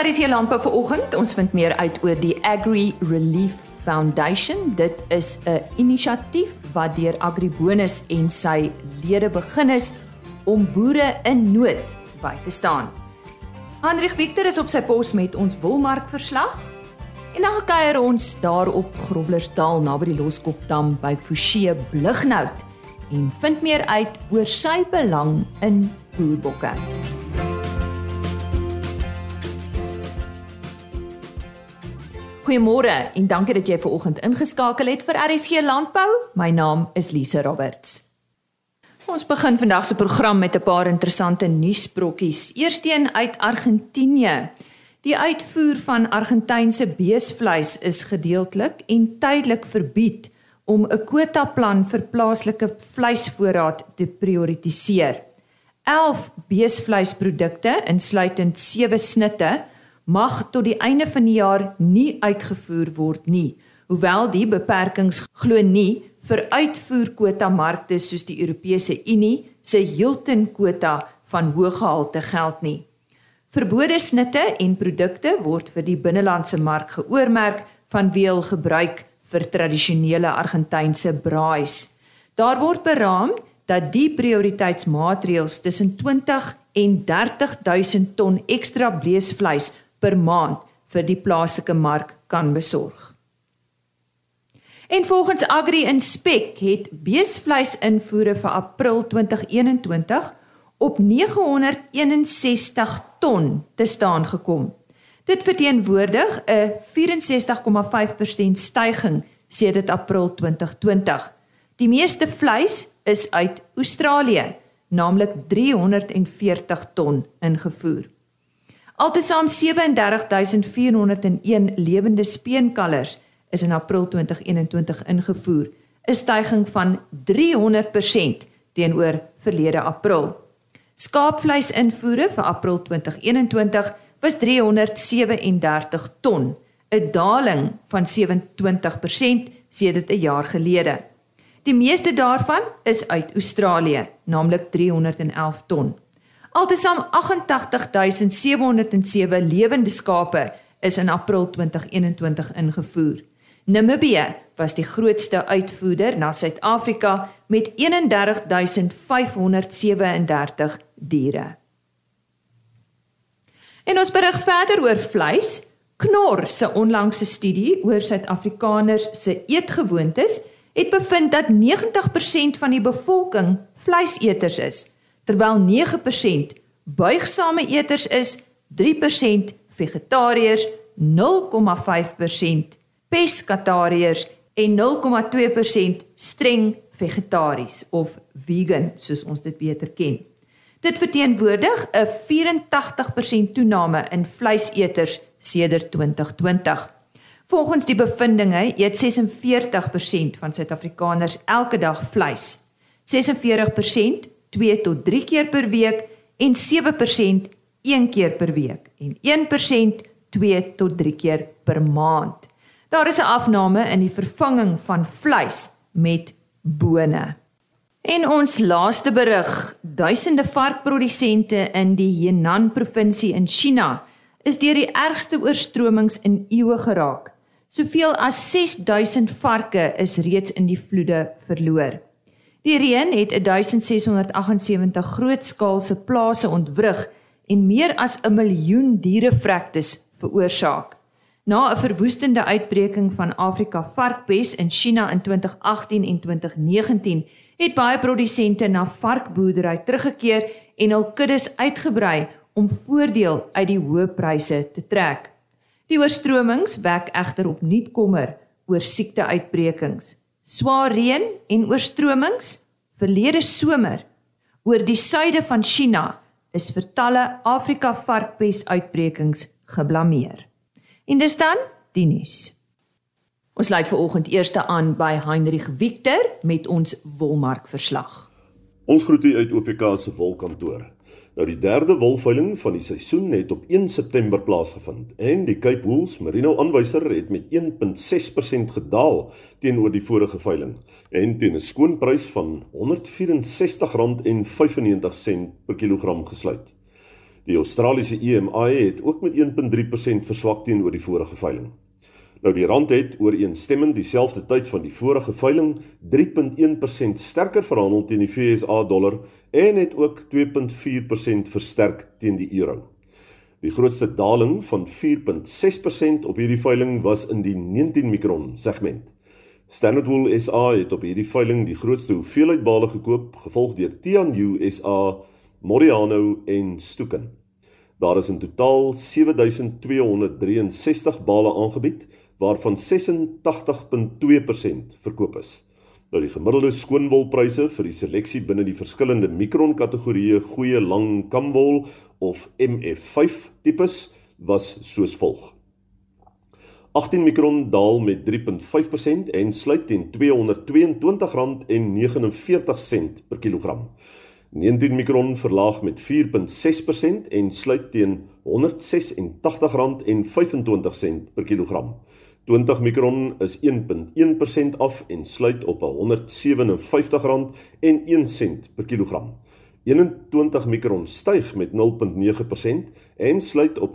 RC landbou vanoggend. Ons vind meer uit oor die Agri Relief Foundation. Dit is 'n inisiatief wat deur Agribonus en sy lede begin is om boere in nood by te staan. Hendrik Victor is op sy pos met ons wolmark verslag. En dan kuier ons daar op Groblersdal naby die Loskopdam by Forsie Blighnout en vind meer uit oor sy belang in boerbokke. Goeiemôre en dankie dat jy ver oggend ingeskakel het vir RSG Landbou. My naam is Lise Roberts. Ons begin vandag se program met 'n paar interessante nuusbrokkies. Eersteen uit Argentinië. Die uitvoer van Argentynse beesvleis is gedeeltelik en tydelik verbied om 'n kwotaplan vir plaaslike vleisvoorraad te prioritiseer. 11 beesvleisprodukte, insluitend 7 snitte, mag tot die einde van die jaar nie uitgevoer word nie, hoewel die beperkings glo nie vir uitvoerkwota markte soos die Europese Unie se Hilton kwota van hoë gehalte geld nie. Verbode snitte en produkte word vir die binnelandse mark geoormerk vanweë hul gebruik vir tradisionele Argentynse braais. Daar word beraam dat die prioriteitsmaatreëls tussen 20 en 30000 ton ekstra bleesvleis per maand vir die plaaslike mark kan besorg. En volgens Agri Inspek het beesvleisinvoere vir April 2021 op 961 ton te staan gekom. Dit verteenwoordig 'n 64,5% stygings sedert April 2020. Die meeste vleis is uit Australië, naamlik 340 ton ingevoer. Altesaam 37401 lewende speenkalvers is in April 2021 ingevoer, 'n styging van 300% teenoor verlede April. Skaapvleisinvoere vir April 2021 was 337 ton, 'n daling van 27% sedert 'n jaar gelede. Die meeste daarvan is uit Australië, naamlik 311 ton. Altesaam 88707 lewende skape is in April 2021 ingevoer. Namibië was die grootste uitvoerder na Suid-Afrika met 31537 diere. En ons berig verder oor vleis. Knor se onlangse studie oor Suid-Afrikaners se eetgewoontes het bevind dat 90% van die bevolking vleiseters is terwyl 9% buigsame eters is, 3% vegetariërs, 0,5% peskatariërs en 0,2% streng vegetaries of vegan soos ons dit beter ken. Dit verteenwoordig 'n 84% toename in vleiseters sedert 2020. Volgens die bevindinge eet 46% van Suid-Afrikaners elke dag vleis. 46% 2 tot 3 keer per week en 7% 1 keer per week en 1% 2 tot 3 keer per maand. Daar is 'n afname in die vervanging van vleis met bone. En ons laaste berig, duisende varkprodusente in die Henan provinsie in China is deur die ergste oorstromings in eeue geraak. Soveel as 6000 varke is reeds in die vloede verloor. Die reën het 1678 grootskaalse plase ontwrig en meer as 'n miljoen dierevrektes veroorsaak. Na 'n verwoestende uitbreking van Afrika varkpes in China in 2018 en 2019, het baie produsente na varkboerdery teruggekeer en hul kuddes uitgebrei om voordeel uit die hoë pryse te trek. Die oorstromings wek egter opnuut kommer oor siekteuitbrekings swaar reën en oorstromings verlede somer oor die suide van China is vir talle Afrika varkpes uitbrekings geblameer. En dis dan die nuus. Ons lei vir oggend eerste aan by Heinrich Victor met ons wolmark verslag. Ons groet u uit OVK se wolkantoor. Nou die derde wolveiling van die seisoen het op 1 September plaasgevind en die Cape Wools Merino aanwyser het met 1.6% gedaal teenoor die vorige veiling en teen 'n skoonprys van R164.95 per kilogram gesluit. Die Australiese EMI het ook met 1.3% verswak teenoor die vorige veiling. Nou die rand het ooreenstemmend dieselfde tyd van die vorige veiling 3.1% sterker verhandel teen die FSA dollar en het ook 2.4% versterk teen die euro. Die grootste daling van 4.6% op hierdie veiling was in die 19 mikron segment. Standard Wool SA het op hierdie veiling die grootste hoeveelheid bale gekoop, gevolg deur Tianyu SA, Moriano en Stuken. Daar is in totaal 7263 bale aangebied waarvan 86.2% verkoop is. Nou die gemiddelde skoonwolpryse vir die seleksie binne die verskillende mikron kategorieë goeie lang kamwol of MF5 tipes was soos volg. 18 mikron daal met 3.5% en sluit teen R222.49 per kilogram. 19 mikron verlaag met 4.6% en sluit teen R186.25 per kilogram. 20 mikron is 1.1% af en sluit op R157.01 per kilogram. 21 mikron styg met 0.9% en sluit op R153.45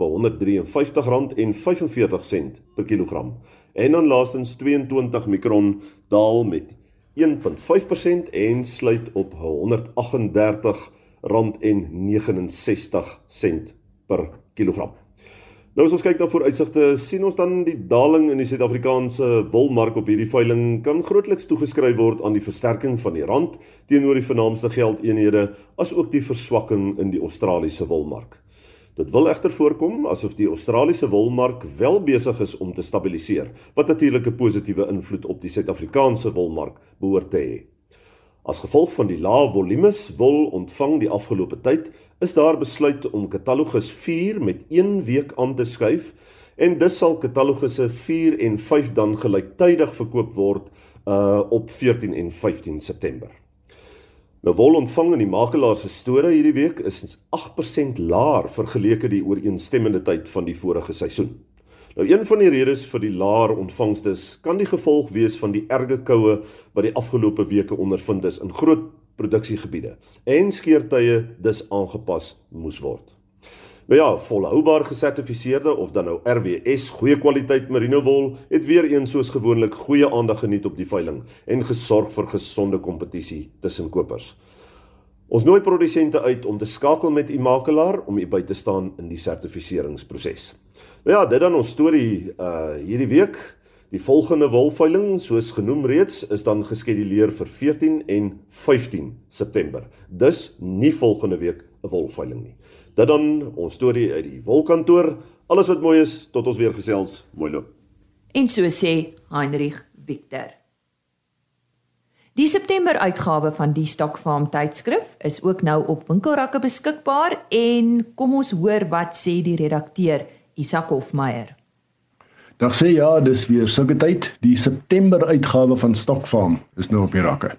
per kilogram. En dan laastens 22 mikron daal met 1.5% en sluit op R138.69 per kilogram. Nou as ons kyk na vooruitsigte, sien ons dan die daling in die Suid-Afrikaanse wolmark op hierdie veiling kan grootliks toegeskryf word aan die versterking van die rand teenoor die vernaamste geldeenhede as ook die verswakking in die Australiese wolmark. Dit wil egter voorkom asof die Australiese wolmark wel besig is om te stabiliseer, wat natuurlik 'n positiewe invloed op die Suid-Afrikaanse wolmark behoort te hê. As gevolg van die lae volumes wol ontvang die afgelope tyd, is daar besluit om katalogus 4 met 1 week aan te skuif en dus sal katalogusse 4 en 5 dan gelyktydig verkoop word uh op 14 en 15 September. Nou wol ontvang in die makelaar se store hierdie week is 8% laer vergeleke die ooreenstemmende tyd van die vorige seisoen. Nou een van die redes vir die laer ontvangstes kan die gevolg wees van die erge koue wat die afgelope weke ondervind is in groot produksiegebiede en skeertye dus aangepas moes word. Nou ja, volhoubaar gesertifiseerde of dan nou RWS goeie kwaliteit merino wol het weer eens soos gewoonlik goeie aandag geniet op die veiling en gesorg vir gesonde kompetisie tussen kopers. Ons nooi produsente uit om te skakel met u makelaar om u by te staan in die sertifiseringsproses. Nou ja, dit dan ons storie uh hierdie week. Die volgende wolveiling, soos genoem reeds, is dan geskeduleer vir 14 en 15 September. Dus nie volgende week 'n wolveiling nie. Dit dan ons storie uit die wolkantoor. Alles wat mooi is, tot ons weer gesels. Mooi loop. En so sê Heinrich Victor. Die September uitgawe van die Stokfarm tydskrif is ook nou op winkelrakke beskikbaar en kom ons hoor wat sê die redakteur Isak Hofmeyer. Dag sê ja, dis weer sulke tyd. Die September uitgawe van Stokfarm is nou op die rakke.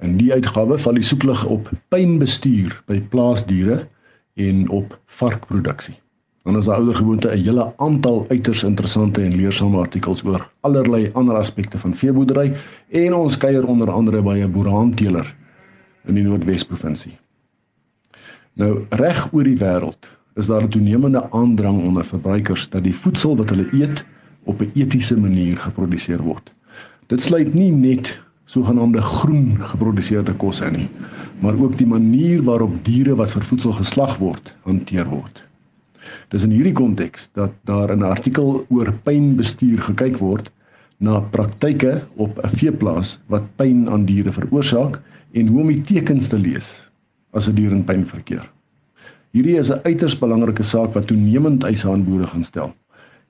In die uitgawe val die soeklig op pynbestuur by plaasdiere en op varkproduksie. Dan is daar ouer gewoonte 'n hele aantal uiters interessante en leersame artikels oor allerlei ander aspekte van veeboerdery en ons kuier onder andere by 'n boeraanteeler in die Noordwes provinsie. Nou reg oor die wêreld is daar 'n toenemende aandrang onder verbruikers dat die voedsel wat hulle eet op 'n etiese manier geproduseer word. Dit sluit nie net sogenaamde groen geproduseerde kos in nie, maar ook die manier waarop diere wat vir voedsel geslag word, hanteer word. Dis in hierdie konteks dat daar in 'n artikel oor pynbestuur gekyk word na praktyke op 'n veeplaas wat pyn aan diere veroorsaak en hoe om die tekens te lees as 'n dier in pyn verkeer. Hierdie is 'n uiters belangrike saak wat toenemend eise aan boere gaan stel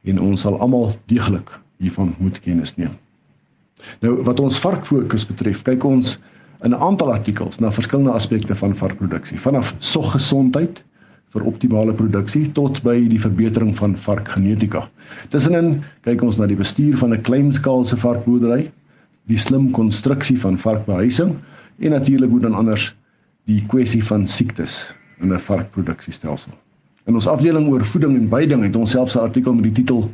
en ons sal almal deeglik hiervan moet kennis neem. Nou wat ons varkfokus betref, kyk ons in 'n aantal artikels na verskillende aspekte van varkproduksie, vanaf soggesondheid vir optimale produksie tot by die verbetering van varkgenetika. Tussenin kyk ons na die bestuur van 'n kleinskaalse varkboerdery, die slim konstruksie van varkbehuising en natuurlik hoe dan anders die kwessie van siektes in 'n varkproduksiestelsel. In ons afdeling oor voeding en veiding het ons selfs 'n artikel met die titel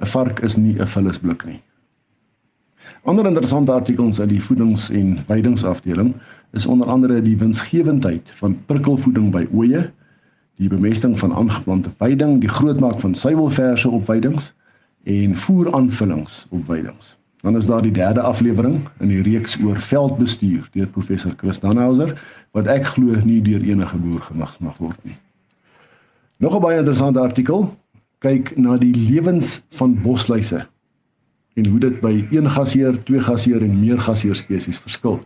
'n vark is nie 'n vullisblik nie. Ander interessante artikels uit die voedings- en veidingsafdeling is onder andere die winsgewendheid van prikkelvoeding by ooe, die bemesting van aangeplante veiding, die grootmaak van suiwelverse op veidings en voeraanvullings op veidings. Dan is daar die derde aflewering in die reeks oor veldbestuur deur professor Chris Danhauser wat ek glo nie deur enige boer gemag mag word nie. Nog 'n baie interessante artikel kyk na die lewens van bosluise en hoe dit by een gasheer, twee gasheer en meer gasheer spesies verskil.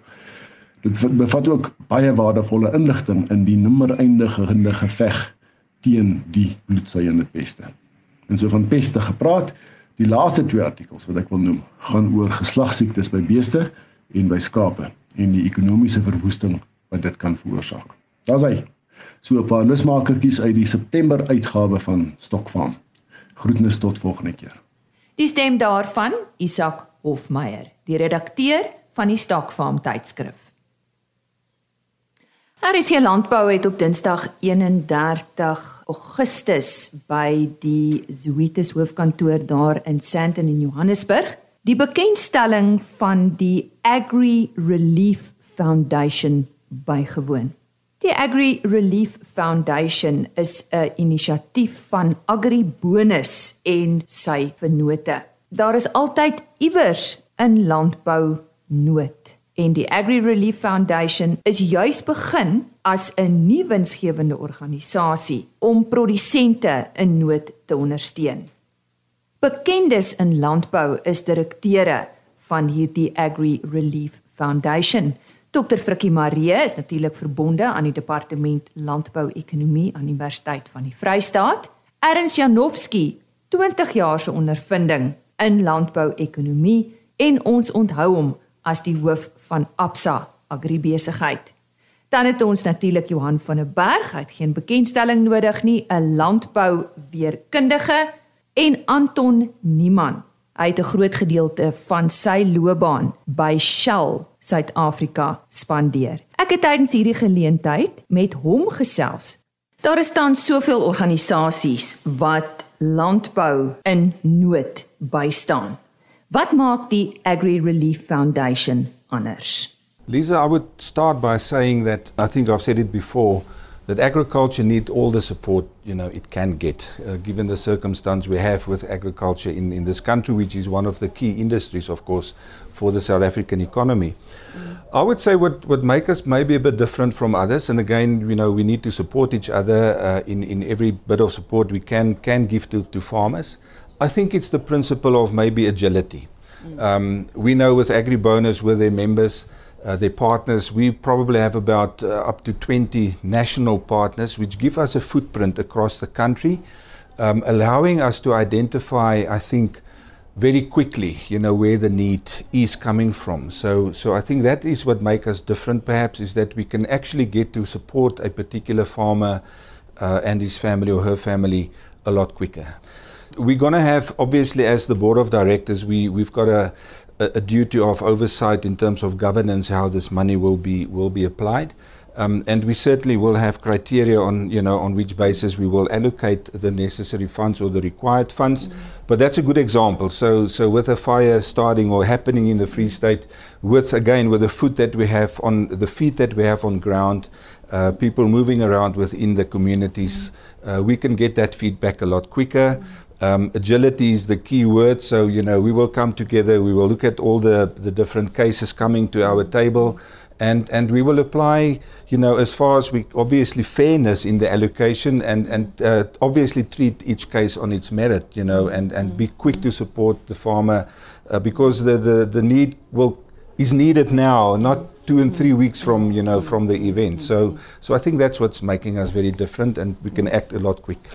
Dit bevat ook baie waardevolle inligting in die nimmer eindigende geveg teen die bloedsuiende peste. En so van peste gepraat, die laaste twee artikels wat ek wil noem, gaan oor geslagsiektes by beeste en by skape en die ekonomiese verwoesting wat dit kan veroorsaak. Daar's hy. So 'n paar lusmakertjies uit die September uitgawe van Stokfarm. Groetnis tot volgende keer. Die stem daarvan Isak Hofmeyer, die redakteur van die Stokfarm tydskrif. RC Landbou het op Dinsdag 31 Augustus by die Zoetis hoofkantoor daar in Sandton in Johannesburg die bekendstelling van die Agri Relief Foundation bygewoon. Die Agri Relief Foundation is 'n inisiatief van Agribonus en sy vennote. Daar is altyd iewers in landbou nood en die Agri Relief Foundation is juis begin as 'n nuwe winsgewende organisasie om produsente in nood te ondersteun. Bekendes in landbou is direkteure van hierdie Agri Relief Foundation. Dr Frikkie Maree is natuurlik verbonde aan die departement landbou-ekonomie aan die Universiteit van die Vrystaat. Ernst Janowski, 20 jaar se ondervinding in landbou-ekonomie en ons onthou hom as die hoof van Absa Agribesigheid. Dan het ons natuurlik Johan van der Berg, hy het geen bekendstelling nodig nie, 'n landbou weerkundige en Anton Niemann. Hy het 'n groot gedeelte van sy loopbaan by Shell Suid-Afrika spandeer. Ek het tydens hierdie geleentheid met hom gesels. Daar is tans soveel organisasies wat landbou in nood bystaan. Wat maak die Agri Relief Foundation anders? Lisa, I would start by saying that I think I've said it before that agriculture needs all the support you know it can get, uh, given the circumstance we have with agriculture in, in this country, which is one of the key industries, of course, for the South African economy. Mm. I would say what what make us maybe a bit different from others, and again, you know, we need to support each other uh, in in every bit of support we can can give to to farmers. I think it's the principle of maybe agility. Um, we know with AgriBonus, with their members, uh, their partners, we probably have about uh, up to 20 national partners, which give us a footprint across the country, um, allowing us to identify, I think, very quickly, you know, where the need is coming from. So, so I think that is what makes us different, perhaps, is that we can actually get to support a particular farmer uh, and his family or her family a lot quicker we're going to have, obviously, as the board of directors, we, we've got a, a, duty of oversight in terms of governance, how this money will be, will be applied. Um, and we certainly will have criteria on, you know, on which basis we will allocate the necessary funds or the required funds. Mm-hmm. But that's a good example. So, so with a fire starting or happening in the Free State, with again with the food that we have on the feet that we have on ground, uh, people moving around within the communities, uh, we can get that feedback a lot quicker. Mm-hmm. Um, agility is the key word. So, you know, we will come together, we will look at all the, the different cases coming to our table, and, and we will apply, you know, as far as we obviously fairness in the allocation and, and uh, obviously treat each case on its merit, you know, and, and be quick to support the farmer uh, because the, the, the need will is needed now, not two and three weeks from you know from the event. So so I think that's what's making us very different, and we can act a lot quicker.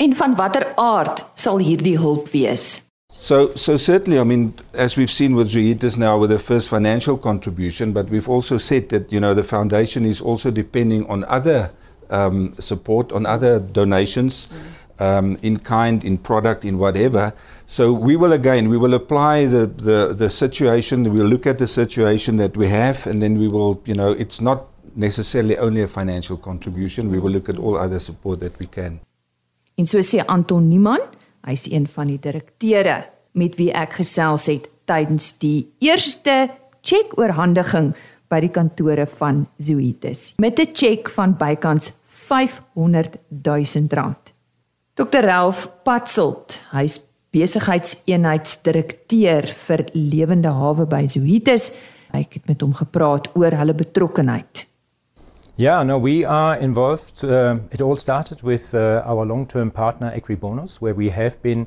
En van watter aard sal hierdie hulp wees? So, so certainly, I mean, as we've seen with Zuitas now with the first financial contribution, but we've also said that, you know, the foundation is also depending on other um, support, on other donations um, in kind, in product, in whatever. So we will again, we will apply the, the, the situation, we'll look at the situation that we have, and then we will, you know, it's not necessarily only a financial contribution, we will look at all other support that we can. En so sê Anton Niemann, hy's een van die direkteure met wie ek gesels het tydens die eerste cheque oorhandiging by die kantore van Zoetis. Met 'n cheque van bykans 500 000 rand. Dr Ralph Patselt, hy's besigheidseenheidsdirekteur vir Lewende Hawe by Zoetis. Ek het met hom gepraat oor hulle betrokkenheid. Yeah, no, we are involved. Uh, it all started with uh, our long term partner, Equibonus, where we have been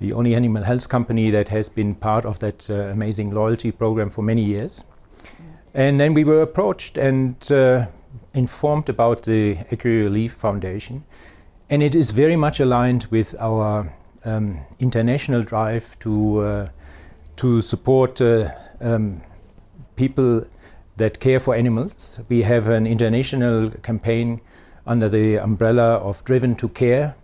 the only animal health company that has been part of that uh, amazing loyalty program for many years. And then we were approached and uh, informed about the Equi Relief Foundation. And it is very much aligned with our um, international drive to, uh, to support uh, um, people that care for animals. We have an international campaign under the umbrella of Driven to Care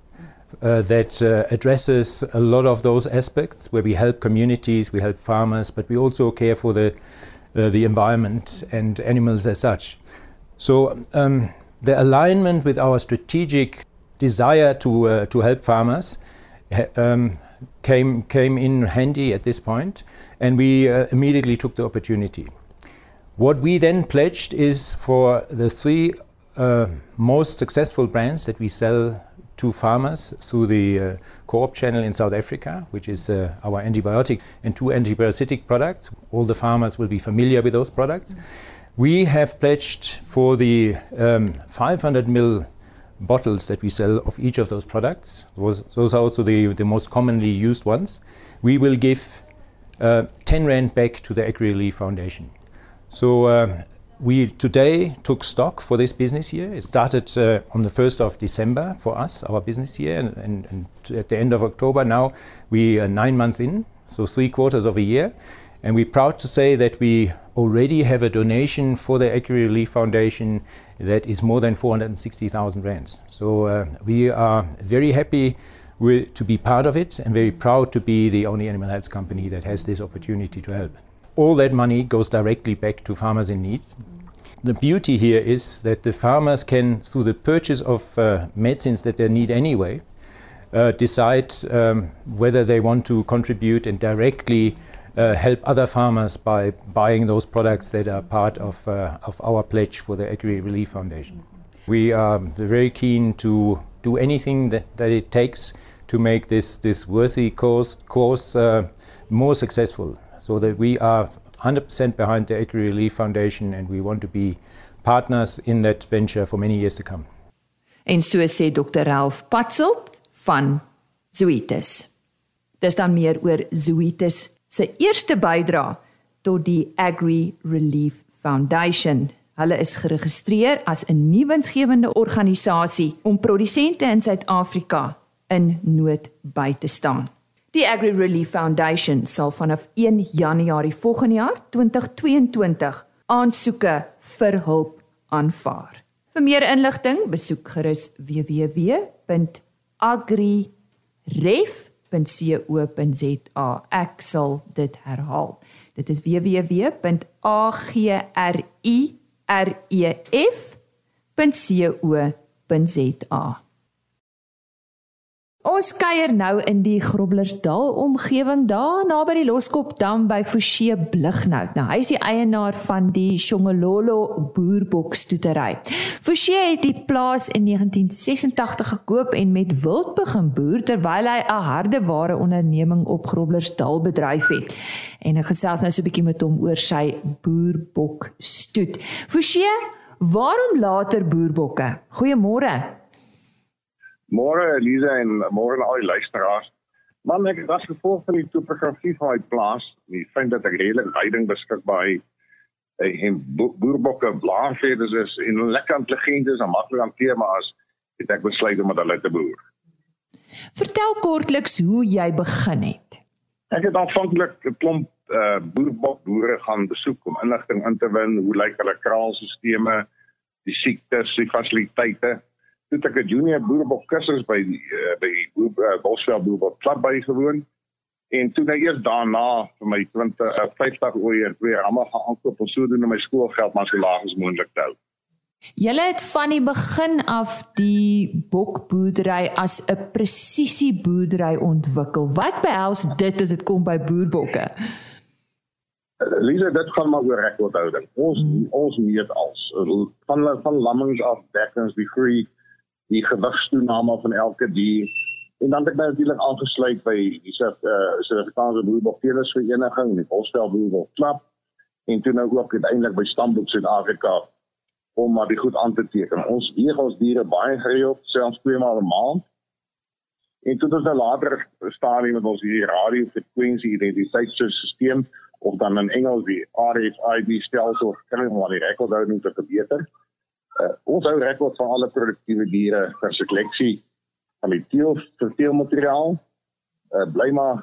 uh, that uh, addresses a lot of those aspects where we help communities, we help farmers, but we also care for the, uh, the environment and animals as such. So um, the alignment with our strategic desire to, uh, to help farmers um, came, came in handy at this point, and we uh, immediately took the opportunity. What we then pledged is for the three uh, most successful brands that we sell to farmers through the uh, co-op channel in South Africa, which is uh, our antibiotic and two antiparasitic products. All the farmers will be familiar with those products. We have pledged for the um, 500 ml bottles that we sell of each of those products. Those, those are also the, the most commonly used ones. We will give uh, 10 rand back to the AgriLeaf Foundation. So uh, we today took stock for this business year. It started uh, on the 1st of December for us, our business year, and, at the end of October now we are nine months in, so three quarters of a year. And we're proud to say that we already have a donation for the Agri Relief Foundation that is more than 460,000 rands. So uh, we are very happy to be part of it and very proud to be the only animal health company that has this opportunity to help. All that money goes directly back to farmers in need. The beauty here is that the farmers can, through the purchase of uh, medicines that they need anyway, uh, decide um, whether they want to contribute and directly uh, help other farmers by buying those products that are part of, uh, of our pledge for the Agri Relief Foundation. We are very keen to do anything that, that it takes to make this, this worthy cause, uh, more successful so that we are 100% behind the Agri Relief Foundation and we want to be partners in that venture for many years to come. En so sê Dr. Ralph Patselt van Zoetis. Dis dan meer oor Zoetis se eerste bydrae tot die Agri Relief Foundation. Hulle is geregistreer as 'n nuwensgewende organisasie om produsente in Suid-Afrika in nood by te staan. Die Agri Relief Foundation sal vanaf 1 Januarie volgende jaar 2022 aansoeke vir hulp aanvaar. Vir meer inligting, besoek gerus www.agriref.co.za. Ek sal dit herhaal. Dit is www.agriref.co.za. Ons kuier nou in die Groblersdal omgewing daar naby die Loskopdam by Forsie Blighnout. Nou hy is die eienaar van die Shongololo boerbokstoetery. Forsie het die plaas in 1986 gekoop en met wild begin boer terwyl hy 'n hardeware onderneming op Groblersdal bedryf het. En ek gesels nou so 'n bietjie met hom oor sy boerbokstoet. Forsie, waarom later boerbokke? Goeiemôre. Môre Elise en môre aan al die luisteraars. Man ek as gevolg van die topografie van my plaas, die feit dat ek redelik veiding beskikbaar het en boerbokke blaarveders is en lekker intelligent is en maklik hanteer maar as het ek besluit om met hulle te boer. Vertel kortliks hoe jy begin het. Ek het aanvanklik 'n klomp uh boerbok boere gaan besoek om inligting in te win, hoe lyk hulle kraalstelsels, die siektes, die fasiliteite het ek 'n junior boerbok kussers by die uh, by die uh, Bosveld boerbok klub bygewoon en toe nou eers daarna vir my 20 uh, 50 oor twee ramme gaan aankoop om so doen om my skoolgeld maar so laag as moontlik te hou. Julle het van die begin af die bokboerdery as 'n presisie boerdery ontwikkel. Wat behels dit as dit kom by boerbokke? Lisa, dit gaan maar oor rekordhouding. Ons hmm. ons meet als van van lammings af, dekkings, die groei die gewigstoename van elke dier en dan het ek natuurlik aangesluit by die Suid-Afrikaanse uh, Boerbokteelers Vereniging, die Holstel Boerbok Klub en toe nou ook uiteindelik by Stamboek Suid-Afrika om maar die goed aan te teken. Ons weeg ons diere baie gereeld, selfs twee maal 'n maand. En toe het ons later stadium met ons hierdie radiofrekwensie identiteitsstelsel of dan in Engels die RFID stelsel gekry om die rekordhouding te verbeter. Uh, ons hou rekord van alle produktiewe diere vir seleksie van die teel teelmateriaal. Uh, bly maar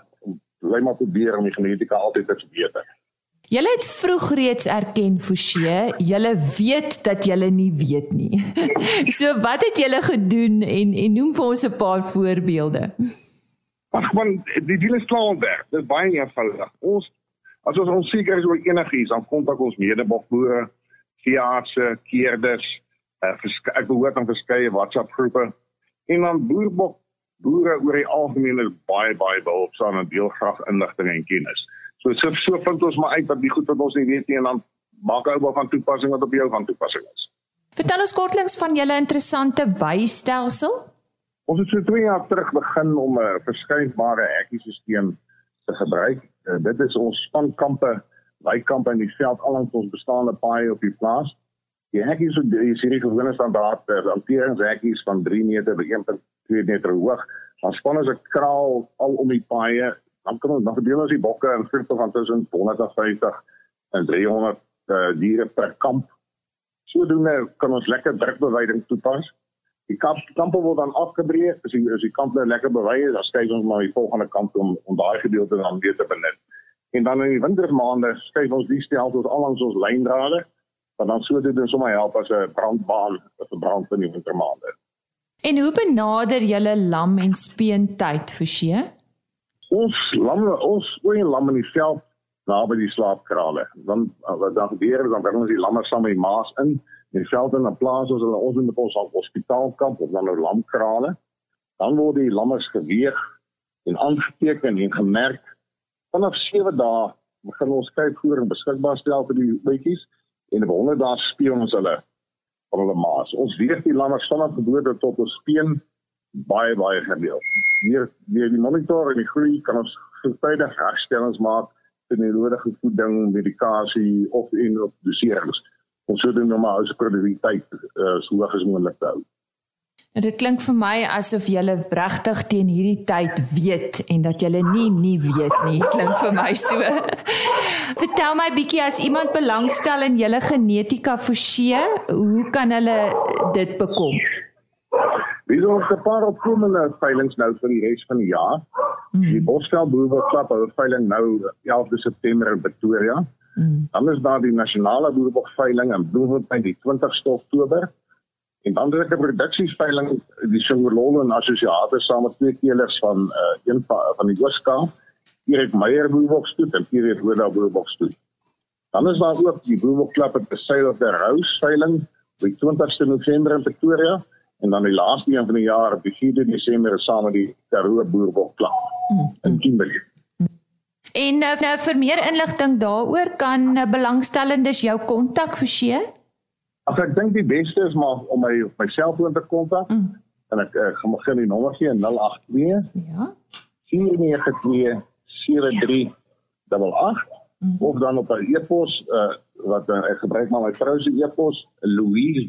bly maar probeer om die genetika altyd te verbeter. Julle het vroeg reeds erken Forsie, julle weet dat julle nie weet nie. so wat het julle gedoen en en noem vir ons 'n paar voorbeelde. Ag man, die deel is klaar werk. Dit is baie eenvoudig. Ons as ons onseker is oor enigiets, dan kontak ons medebokboere, veeartse, keerders, uh, ek behoort aan verskeie WhatsApp groepe en dan boerbok boere oor die algemeen is baie baie behulpsaam en deel graag inligting en kennis. So so so vind ons maar uit wat die goed wat ons nie weet nie en dan maak ou wat van toepassing wat op jou van toepassing is. Vertel ons kortliks van julle interessante wysstelsel. Ons het so 2 jaar terug begin om 'n verskeidbare hekkiestelsel te gebruik. Uh, dit is ons spankampe, weikampe in die veld allangs ons bestaande paaie op die plaas. Die hekkies so die serie gewone standaard uh, hanteringshekkies van 3 meter by 1.2 meter hoog. Ons span ons 'n kraal al om die paaie dan kan ons dan verdeel ons die bokke in groepe van tussen 150 en 300 uh, eh, diere per kamp. Sodoende kan ons lekker drukbeweiding toepas. Die kamp kampe word dan afgebreek, as die as die kamp nou lekker bewei is, dan skuif ons maar die volgende kamp om om daai gedeelte dan weer te benut. En dan in die wintermaande skuif ons die stelsels al langs ons lyndrade, want dan sou dit dan sommer help as 'n brandbaan vir brand in die wintermaande. En hoe benader julle lam en speen tyd vir see? ons lamme ons gooi lamme in die veld naby die slaapkrale. Dan dan gebeur is dan bring ons die lamme saam met die maas in in die veld en dan plaas ons hulle ons in die op hospitaalkamp of dan nou lamkrale. Dan word die lammes geweeg en aangeteken en gemerk. Vanaf 7 dae begin ons en beskikbaar stel vir die bytjies en op 100 dae speel ons hulle van hulle maas. Ons weeg die lamme vanaf geboorte tot ons speen baie baie gereeld. Hier weer die monitor en die groei kan ons vroegtydig herstellings maak vir die nodige voeding, medikasie of en op doserings. Ons dan normaal as produktiwiteit uh, so hoog as moontlik hou. En dit klink vir my asof jy regtig teen hierdie tyd weet en dat jy nie nie weet nie. Klink vir my so. Vertel my bietjie as iemand belangstel in julle genetika forse, hoe kan hulle dit bekom? Ons 'n paar opkomende veilinge nou vir die res van die jaar. Mm. Die Bosveld Boerbokklap hou 'n veiling nou 11 September in Pretoria. Mm. Dan is daar die nasionale Boerbok veiling in Bloemfontein die 20ste Oktober. En dan het ek 'n produksieveiling die Singololo en Assosiate saam met twee keelers van uh, een van, van die Ooskaap, Erik Meyer Boerbokstoet en Pierre Roda Boerbokstoet. Dan is daar ook die Boerbokklap het besuil op die Rose veiling op 20ste November in Pretoria en dan die laaste een van die jaar op die 4de Desember saam met die Karoo Boerbok klap mm. in Kimberley. En uh, vir meer inligting daaroor kan uh, belangstellendes jou kontak verseë. Ag ek dink die beste is maar om my op my selfoon te kontak. Mm. En ek uh, gaan begin die nommer gee 082 ja 492 7388 mm. of dan op 'n e-pos uh, wat uh, ek gebruik maar my vrou se e-pos Louise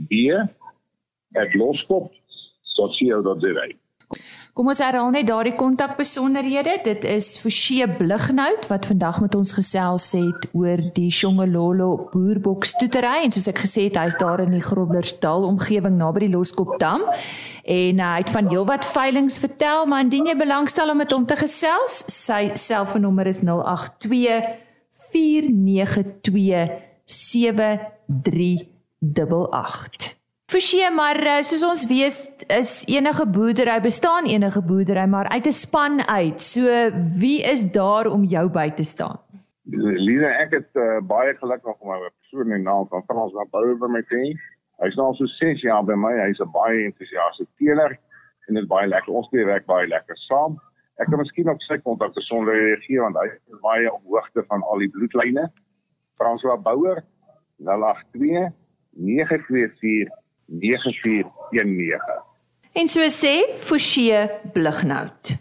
Kom ons herhaal net daardie kontakbesonderhede. Dit is Forsie Blignout wat vandag met ons gesels het oor die Shongololo boerbok stoetery en soos ek gesê het, hy's daar in die Groblersdal omgewing naby die Loskopdam en uh, hy het van heelwat veilinge vertel, maar indien jy belangstel om met hom te gesels, sy selfoonnommer is 082 492 7388. Forsie, maar eh, soos ons weet, is enige boerdery bestaan enige boerdery maar uit 'n span uit. So wie is daar om jou by te staan? Lina, ek het uh, baie gelukkig om my persoon in naam van Frans Napoleon by my te hê. Hy's nou al so 6 jaar by my. Hy's 'n baie entoesiaste teeler en dit baie lekker. Ons twee werk baie lekker saam. Ek kan miskien ook sy kontak besonder gee want hy is baie op hoogte van al die bloedlyne. François Bouwer 082 924 9419. En so sê Forsie Blighnout.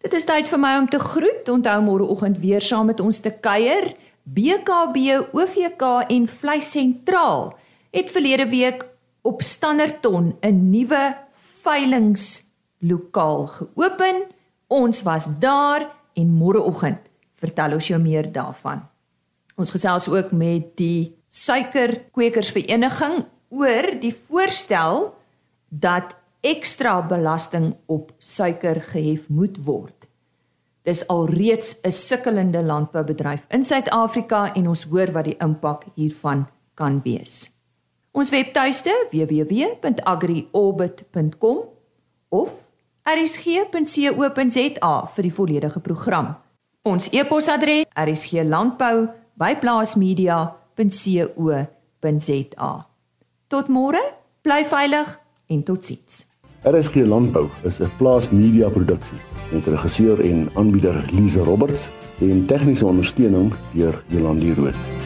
Dit is tyd vir my om te groet. Onthou môreoggend weer saam met ons te kuier. BKB, OVK en Vleis Sentraal het verlede week op Standerton 'n nuwe veilingslokaal geopen. Ons was daar en môreoggend vertel ons jou meer daarvan. Ons gesels ook met die suikerkwekersvereniging oor die voorstel dat ekstra belasting op suiker gehef moet word. Dis alreeds 'n sukkelende landboubedryf in Suid-Afrika en ons hoor wat die impak hiervan kan wees. Ons webtuiste www.agriorbit.com of rsg.co.za vir die volledige program. Ons e-posadres rsglandbou@plaasmedia.co.za. Tot môre, bly veilig en totsiens. RSG Landbou is 'n plaas media produksie met regisseur en aanbieder Lize Roberts en tegniese ondersteuning deur Jolande Rooi.